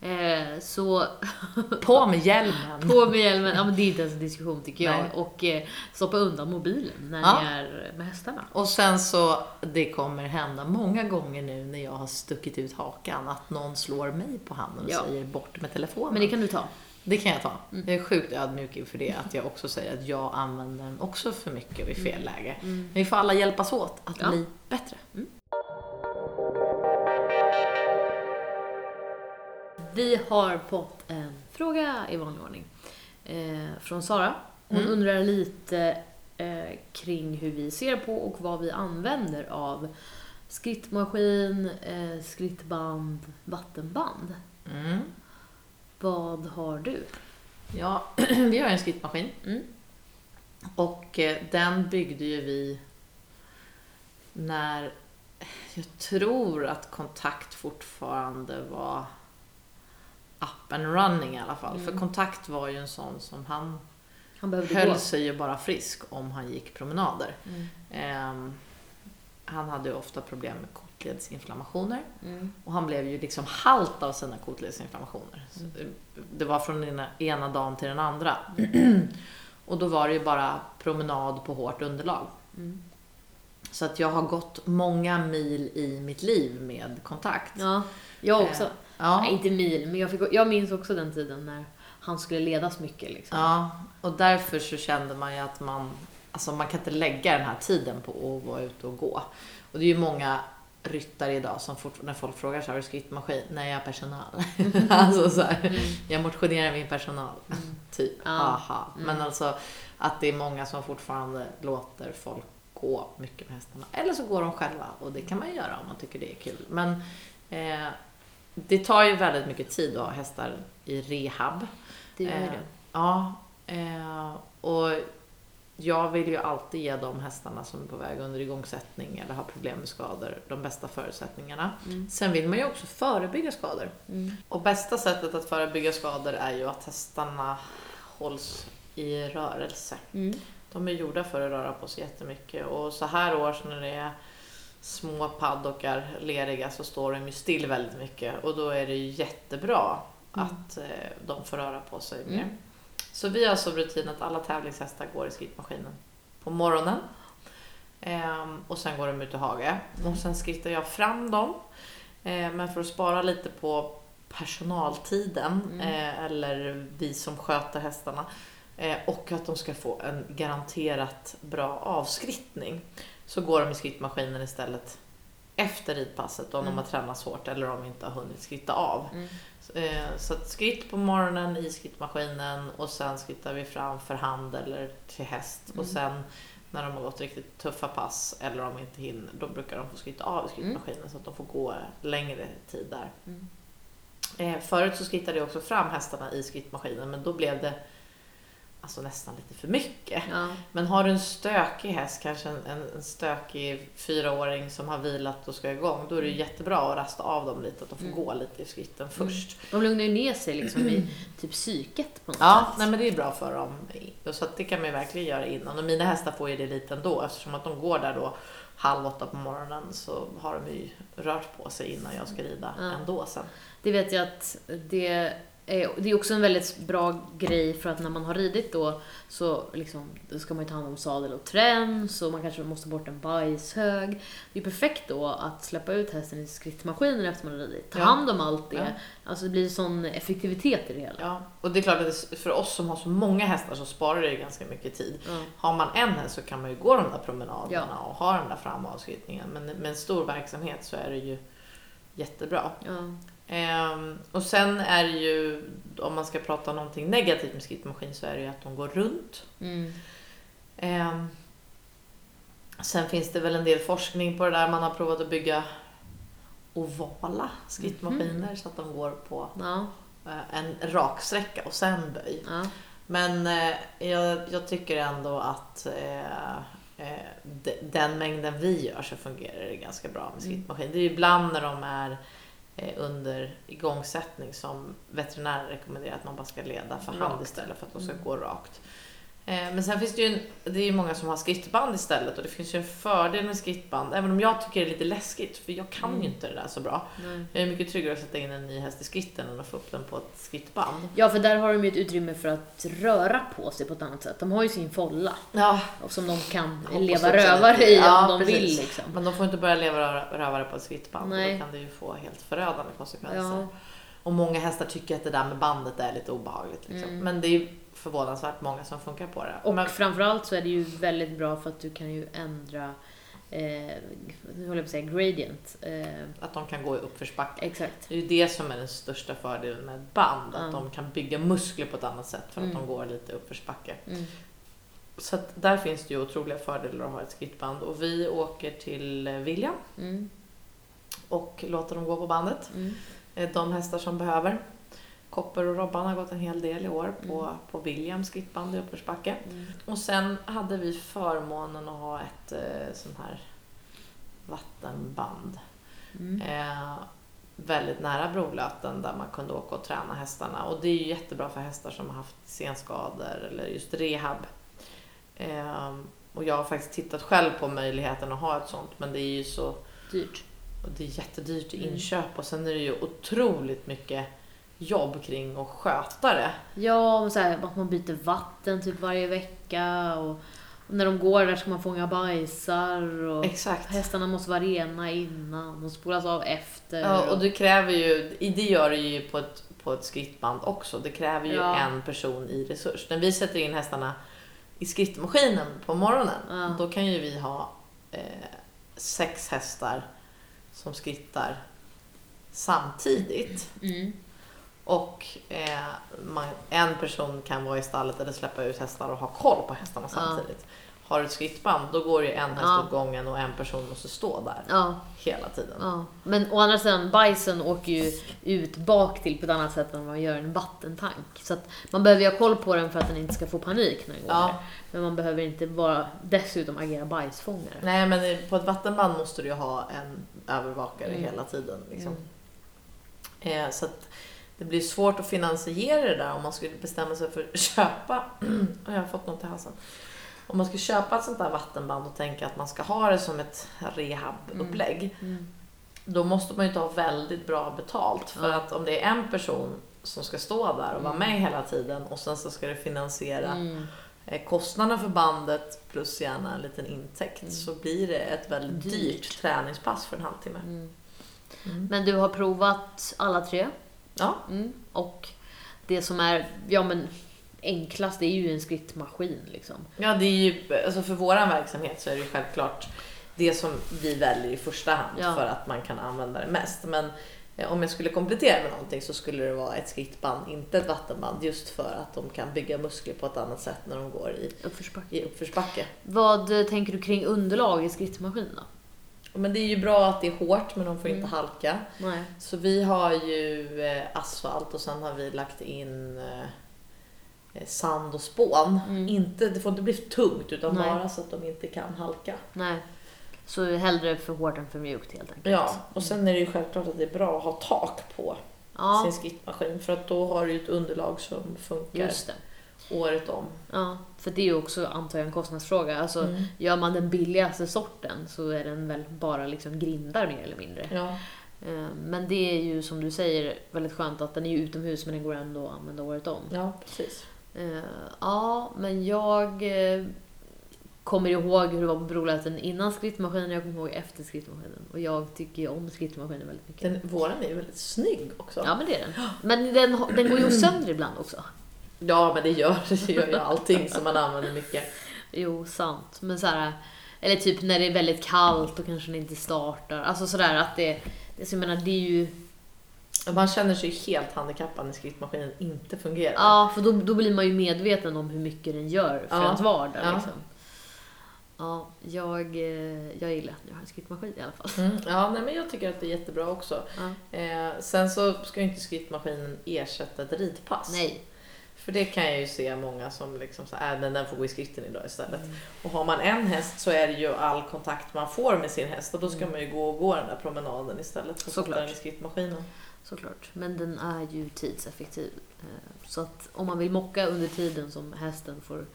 Eh, så. På med hjälmen! på med hjälmen, ja men det är inte ens en diskussion tycker jag. Nej. Och eh, stoppa undan mobilen när Ja. ni är med hästarna. Och sen så, det kommer hända många gånger nu när jag har stuckit ut hakan, att någon slår mig på handen och Ja. säger bort med telefonen. Men det kan du ta. Det kan jag ta. Mm. Jag är sjukt ödmjuk inför det, att jag också säger att jag använder den också för mycket vid fel läge. Mm. Men vi får alla hjälpas åt att Ja. bli bättre. Vi har fått en fråga i vanlig ordning. Eh, från Sara. Hon Mm. undrar lite eh, kring hur vi ser på och vad vi använder av skrittmaskin, eh, skrittband, vattenband. Mm. Vad har du? Ja, vi har en skrittmaskin. Mm. Och eh, den byggde ju vi när jag tror att kontakt fortfarande var up and running i alla fall. Mm. För kontakt var ju en sån som han Han höll gå. sig ju bara frisk om han gick promenader. Mm. Ehm, han hade ju ofta problem med kotledsinflammationer Mm. och han blev ju liksom halt av sina kotledsinflammationer. Mm. det- var från den ena, ena dagen till den andra. och då var det ju bara promenad på hårt underlag. Mm. Så att jag har gått många mil i mitt liv med kontakt. Ja, jag också. Ja, Nej, inte mil, men jag, fick, jag minns också den tiden när han skulle ledas mycket. Liksom. ja, och därför så kände man ju att man, alltså man kan inte lägga den här tiden på att vara ute och gå. Och det är ju många ryttare idag som fort, när folk frågar så har du skrittmaskin? Nej, jag har personal. alltså så här, Mm. jag motionerar min personal. Mm. Typ, aha. Mm. Men alltså att det är många som fortfarande låter folk gå mycket med hästarna. Eller så går de själva och det kan man göra om man tycker det är kul. Men eh, det tar ju väldigt mycket tid att ha hästar i rehab. Det gör Eh, det. Ja, eh, och jag vill ju alltid ge de hästarna som är på väg under igångsättning eller har problem med skador de bästa förutsättningarna. Mm. Sen vill man ju också förebygga skador. Mm. Och bästa sättet att förebygga skador är ju att hästarna hålls i rörelse. Mm. De är gjorda för att röra på sig jättemycket och så här års när det är små paddockar, leriga, så står de ju still väldigt mycket och då är det ju jättebra Mm. att eh, de får röra på sig Mm. mer. Så vi har som rutin att alla tävlingshästar går i skrittmaskinen på morgonen. Ehm, och sen går de ut i hage. Och sen skrittar jag fram dem. Eh, men för att spara lite på personaltiden, Mm. eh, eller vi som sköter hästarna, eh, och att de ska få en garanterat bra avskrittning, så går de i skrittmaskinen istället efter ridpasset om Mm. de har tränat hårt eller om de inte har hunnit skritta av. Mm. Eh, Så att skritt på morgonen i skrittmaskinen och sen skrittar vi fram för hand eller till häst. Mm. Och sen när de har gått riktigt tuffa pass eller om de inte hinner, då brukar de få skritta av i skrittmaskinen så att de får gå längre tid där. Mm. Eh, förut så skrittade jag också fram hästarna i skrittmaskinen men då blev det alltså nästan lite för mycket. Ja. Men har du en stökig häst, kanske en, en, en stökig fyraåring som har vilat och ska igång, då är det ju jättebra att rasta av dem lite, att de får Mm. gå lite i skritten först. De lugnar ju ner sig liksom i typ psyket på något Ja, sätt. nej, men det är bra för dem. Så det kan man ju verkligen göra innan. Och mina hästar får ju det lite ändå eftersom att de går där då halv åtta på morgonen så har de ju rört på sig innan jag ska rida Ja. ändå sen. Det vet jag att det det är också en väldigt bra grej för att när man har ridit då så liksom, då ska man ju ta hand om sadel och träns och man kanske måste bort en bajshög. Det är perfekt då att släppa ut hästen i skrittmaskinen efter man har ridit. Ta Ja. hand om allt det. Ja. Alltså det blir sån effektivitet i det hela. Ja, och det är klart att för oss som har så många hästar så sparar det ju ganska mycket tid. Ja. Har man en häst så kan man ju gå de där promenaderna Ja. och ha den där framavskrittningen. Men med en stor verksamhet så är det ju jättebra. Ja. Ehm, och sen är det ju, om man ska prata någonting negativt med skrittmaskin så är det ju att de går runt. Mm. Ehm, sen finns det väl en del forskning på det där. Man har provat att bygga ovala skrittmaskiner så att de går på Ja. eh, en rak sträcka och sen böj. Ja. Men eh, jag, jag tycker ändå att eh, eh, de, den mängden vi gör så fungerar det ganska bra med Mm. skrittmaskin. Det är ibland när de är under igångsättning som veterinären rekommenderar att man bara ska leda för hand istället för att de ska Mm. gå rakt. Eh, Men sen finns det ju, en, det är ju många som har skrittband istället och det finns ju en fördel med skrittband. Även om jag tycker det är lite läskigt för jag kan ju Mm. inte det där så bra. Nej. Jag är mycket tryggare att sätta in en ny häst i skritten än att få upp den på ett skrittband. ja, för där har de ju ett utrymme för att röra på sig på ett annat sätt. De har ju sin folla Ja, och som de kan leva rövare i om Ja, de precis. vill. Liksom. Men de får inte börja leva rö- rövare på ett skrittband. Nej. Då kan det ju få helt förödande konsekvenser. Ja. Och många hästar tycker att det där med bandet är lite obehagligt. Liksom. Mm. Men det är ju förvånansvärt många som funkar på det. Och Men, framförallt så är det ju väldigt bra för att du kan ju ändra eh, nu håller jag på att säga gradient. Eh, att de kan gå i uppförsbacke. exakt. Det är ju det som är den största fördelen med ett band. Att Ja. de kan bygga muskler på ett annat sätt för att Mm. de går lite i uppförsbacke. Mm. Så att där finns det ju otroliga fördelar att ha ett skrittband. Och vi åker till eh, William Mm. och låter dem gå på bandet. Mm. Eh, De hästar som behöver. Kopper och Robban har gått en hel del i år på, Mm. på Williams skrittband i uppförsbacke. Mm. Och sen hade vi förmånen att ha ett eh, sånt här vattenband. Mm. Eh, väldigt nära Brolöten där man kunde åka och träna hästarna. Och det är ju jättebra för hästar som har haft senskador eller just rehab. Eh, och jag har faktiskt tittat själv på möjligheten att ha ett sånt men det är ju så Dyrt. och det är jättedyrt i Mm. inköp och sen är det ju otroligt mycket jobb kring att sköta det. Ja, och så här, att man byter vatten typ varje vecka och, och när de går där ska man fånga bajsar och Exakt. hästarna måste vara rena innan och spolas av efter. Ja, och det kräver ju, det gör det ju på ett, på ett skrittband också. Det kräver ju Ja. en person i resurs. När vi sätter in hästarna i skrittmaskinen på morgonen, Ja. då kan ju vi ha eh, sex hästar som skrittar samtidigt. Mm. Och eh, man, en person kan vara i stallet eller släppa ut hästar och ha koll på hästarna Ja. samtidigt. Har du ett skrittband, då går det en häst Ja. åt gången och en person måste stå där Ja, hela tiden. ja. Men å andra sidan, bajsen åker ju ut bak till på ett annat sätt än vad man gör en vattentank. Så att man behöver ju ha koll på den för att den inte ska få panik när den går Ja. där. Men man behöver inte bara dessutom agera bajsfångare. Nej, men på ett vattenband måste du ju ha en övervakare Mm. hela tiden. Liksom. Mm. Eh, så att det blir svårt att finansiera det där om man skulle bestämma sig för att köpa. Jag har fått något i halsen. Om man skulle köpa ett sånt där vattenband och tänka att man ska ha det som ett rehabupplägg. Mm. Då måste man ju ta väldigt bra betalt. För Ja. att om det är en person som ska stå där och vara Mm. med hela tiden och sen så ska det finansiera Mm. eh, kostnaden för bandet plus gärna en liten intäkt Mm. så blir det ett väldigt dyrt, Dyrt. träningspass för en halvtimme. Mm. Mm. Men du har provat alla tre. Ja, Mm. Och det som är ja, men enklast det är ju en skrittmaskin. Liksom. ja det är ju, alltså för våran verksamhet så är det ju självklart det som vi väljer i första hand Ja. för att man kan använda det mest. Men eh, om jag skulle komplettera med någonting så skulle det vara ett skrittband, inte ett vattenband. Just för att de kan bygga muskler på ett annat sätt när de går i, Uppförsbacke. i uppförsbacke. Vad tänker du kring underlag i skrittmaskin då? Men det är ju bra att det är hårt men de får Mm. inte halka. Nej. Så vi har ju eh, asfalt och sen har vi lagt in eh, eh, sand och spån. Mm. Inte, det får inte bli för tungt utan Nej. bara så att de inte kan halka. Nej. Så hellre för hårt än för mjukt helt enkelt. Ja, och sen är det ju självklart att det är bra att ha tak på Ja, sin skrittmaskin för att då har du ett underlag som funkar just det. Året om. Ja, för det är ju också antar jag en kostnadsfråga. Alltså, Mm. Gör man den billigaste sorten så är den väl bara liksom grindar mer eller mindre. Ja. Eh, Men det är ju som du säger väldigt skönt att den är utomhus men den går ändå att använda året om. ja, precis. Eh, Ja, men jag eh, kommer ihåg hur det var på Broläten innan skrittmaskinen och jag kommer ihåg efter skrittmaskinen. Och jag tycker ju om skrittmaskinen väldigt mycket. Den, våran är ju väldigt snygg också. Ja, men det är den. Men den, den går ju sönder ibland också. Ja, men det gör, det gör ju allting som man använder mycket. Jo, sant. Men så här, eller typ när det är väldigt kallt och kanske den inte startar. Alltså sådär att det, det, så jag menar, det är ju... Man känner sig helt handikappad när skrittmaskinen inte fungerar. Ja, för då, då blir man ju medveten om hur mycket den gör för Ja. ens vardag. Ja. Liksom. Ja, jag, eh, jag gillar att jag har en skrittmaskin i alla fall. Mm, ja, nej, men jag tycker att det är jättebra också. Ja. Eh, sen så ska ju inte skrittmaskinen ersätta ett ridpass. Nej. För det kan jag ju se många som liksom så äh, den får gå i skritten idag istället. Mm. Och har man en häst så är det ju all kontakt man får med sin häst och då ska Mm. man ju gå och gå den där promenaden istället för att sätta den i skrittmaskinen. Såklart. Men den är ju tidseffektiv. Eh, Så att om man vill mocka under tiden som hästen får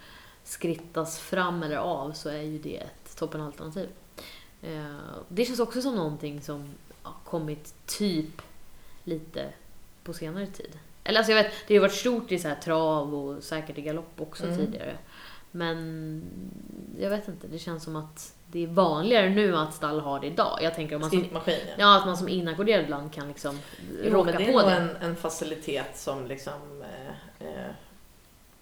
skrittas fram eller av så är ju det ett toppenalternativ. Eh, Det känns också som någonting som har kommit typ lite på senare tid. Eller alltså jag vet, det har ju varit stort i så här trav och säkert i galopp också Mm. tidigare. Men jag vet inte, det känns som att det är vanligare nu att stall har det idag. Jag tänker om man som ja. Att man som inackorderad ibland kan liksom Jo, råka det är på nog det. en, en facilitet som liksom eh, eh,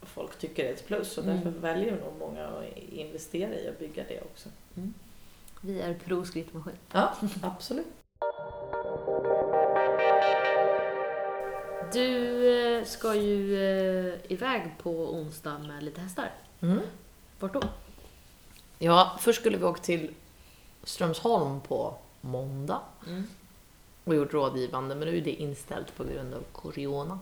folk tycker är ett plus och Mm. därför väljer nog många att investera i att bygga det också. Vi är pro skrittmaskin. Ja, absolut. Du eh, ska ju eh, iväg på onsdag med lite hästar. Mm. Vart då? Ja, först skulle vi åka till Strömsholm på måndag och gjort rådgivande men nu är det inställt på grund av corona.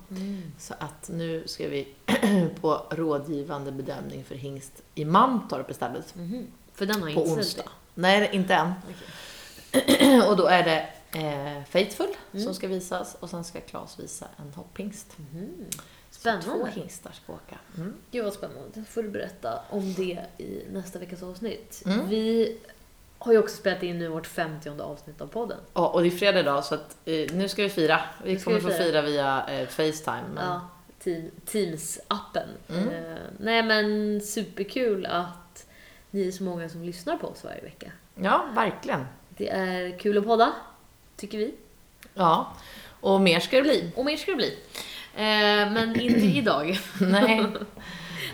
Så att nu ska vi på rådgivande bedömning för hingst i Mantorp istället. Mhm. För den har På onsdag. sig. Nej, inte än. Okej. och då är det eh, Faithful Mm. som ska visas och sen ska Claes visa en hopphingst. Så Spännande. två hingstar ska åka. Mm. Gud vad spännande. Får du berätta om det i nästa veckas avsnitt. Mm. Vi har ju också spelat in nu vårt 50 avsnitt av podden. Ja, och det är fredag idag så att, eh, nu ska vi fira. Vi kommer vi få fira. fira via eh, Facetime. Men... Ja, team, Teams-appen. Mm. Eh, nej men superkul att ni är så många som lyssnar på oss varje vecka. ja, verkligen. Det är kul att podda, tycker vi. Ja, och mer ska det bli. Och mer ska det bli. Eh, men inte idag. Nej.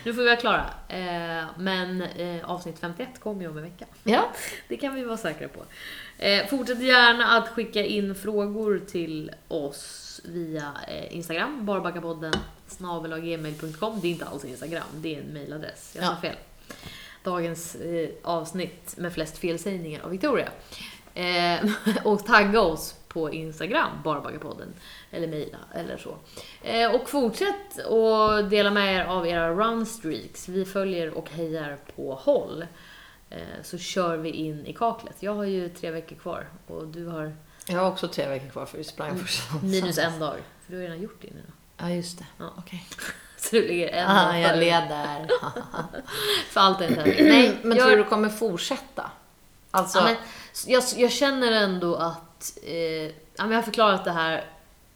Nu får vi vara klara. Eh, men eh, avsnitt 51 kommer ju om en vecka. Ja, Det kan vi vara säkra på. Eh, fortsätt gärna att skicka in frågor till oss via eh, Instagram, barbackapodden snabelaggmail.com. Det är inte alls Instagram, det är en mailadress. Jag sa Ja. fel. Dagens eh, avsnitt med flest felsägningar av Victoria. Eh, och tagga oss på Instagram, barbackapodden. Eller mejla eller så. Eh, och fortsätt att dela med er av era runstreaks. Vi följer och hejar på håll. Eh, så kör vi in i kaklet. Jag har ju tre veckor kvar och du har jag har också tre veckor kvar för vi sprang Mm. första minus en dag. För du har redan gjort det nu. Ja, just det. Ja. Okej. Så du ligger en Ah, dag jag före. leder. För allt är tävling. Nej, men jag, tror du kommer fortsätta? Alltså, ja, men, jag, jag känner ändå att... Eh, jag har förklarat det här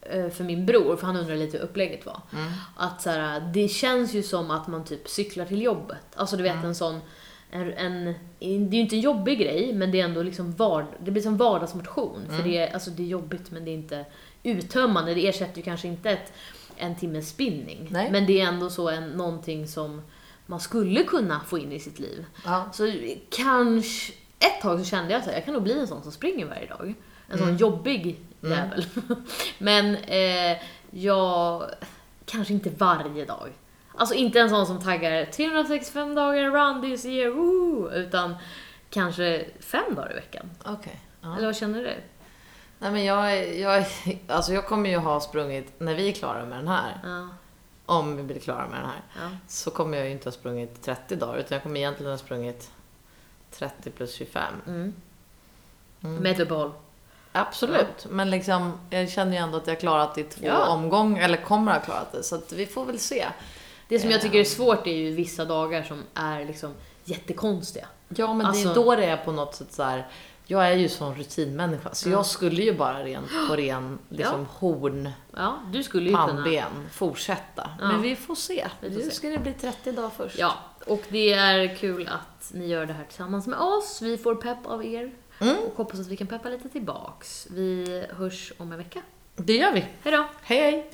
eh, för min bror, för han undrar lite hur upplägget var. Mm. Att så här, det känns ju som att man typ cyklar till jobbet. Alltså du vet en sån, en, en, det är ju inte en jobbig grej, men det är ändå liksom vard, det blir som vardagsmotion. För det är, alltså det är jobbigt men det är inte uttömmande. Det ersätter ju kanske inte ett, en timmes spinning. Nej. Men det är ändå så en, någonting som man skulle kunna få in i sitt liv. Ja. Så kanske, ett tag så kände jag att jag kan nog bli en sån som springer varje dag. En sån jobbig jävel. Men eh, jag, kanske inte varje dag. Alltså inte en sån som taggar 365 dagar around this year, woo! Utan kanske fem dagar i veckan. Okej. Ja. Eller vad känner du? Nej men jag, jag, alltså jag kommer ju ha sprungit, när vi är klara med den här, Ja, om vi blir klara med den här, ja. så kommer jag ju inte ha sprungit 30 dagar, utan jag kommer egentligen ha sprungit 30 plus 25. Mm. Mm. Med ett uppehåll. Absolut, men liksom, jag känner ju ändå att jag klarat det i två Ja. omgångar, eller kommer att ha klarat det, så att vi får väl se. Det som jag tycker är svårt är ju vissa dagar som är liksom jättekonstiga. Ja, men det Alltså- är då det är på något sätt så här. Jag är ju sån rutinmänniska, så jag skulle ju bara ren, på ren liksom, horn, Ja, du skulle ju kunna... pannben fortsätta. Ja. Men vi får se. Vi får Nu se. ska det bli 30 dagar först. Ja, och det är kul att ni gör det här tillsammans med oss. Vi får pepp av er. Mm. Och hoppas att vi kan peppa lite tillbaks. Vi hörs om en vecka. Det gör vi. Hej då! Hej hej!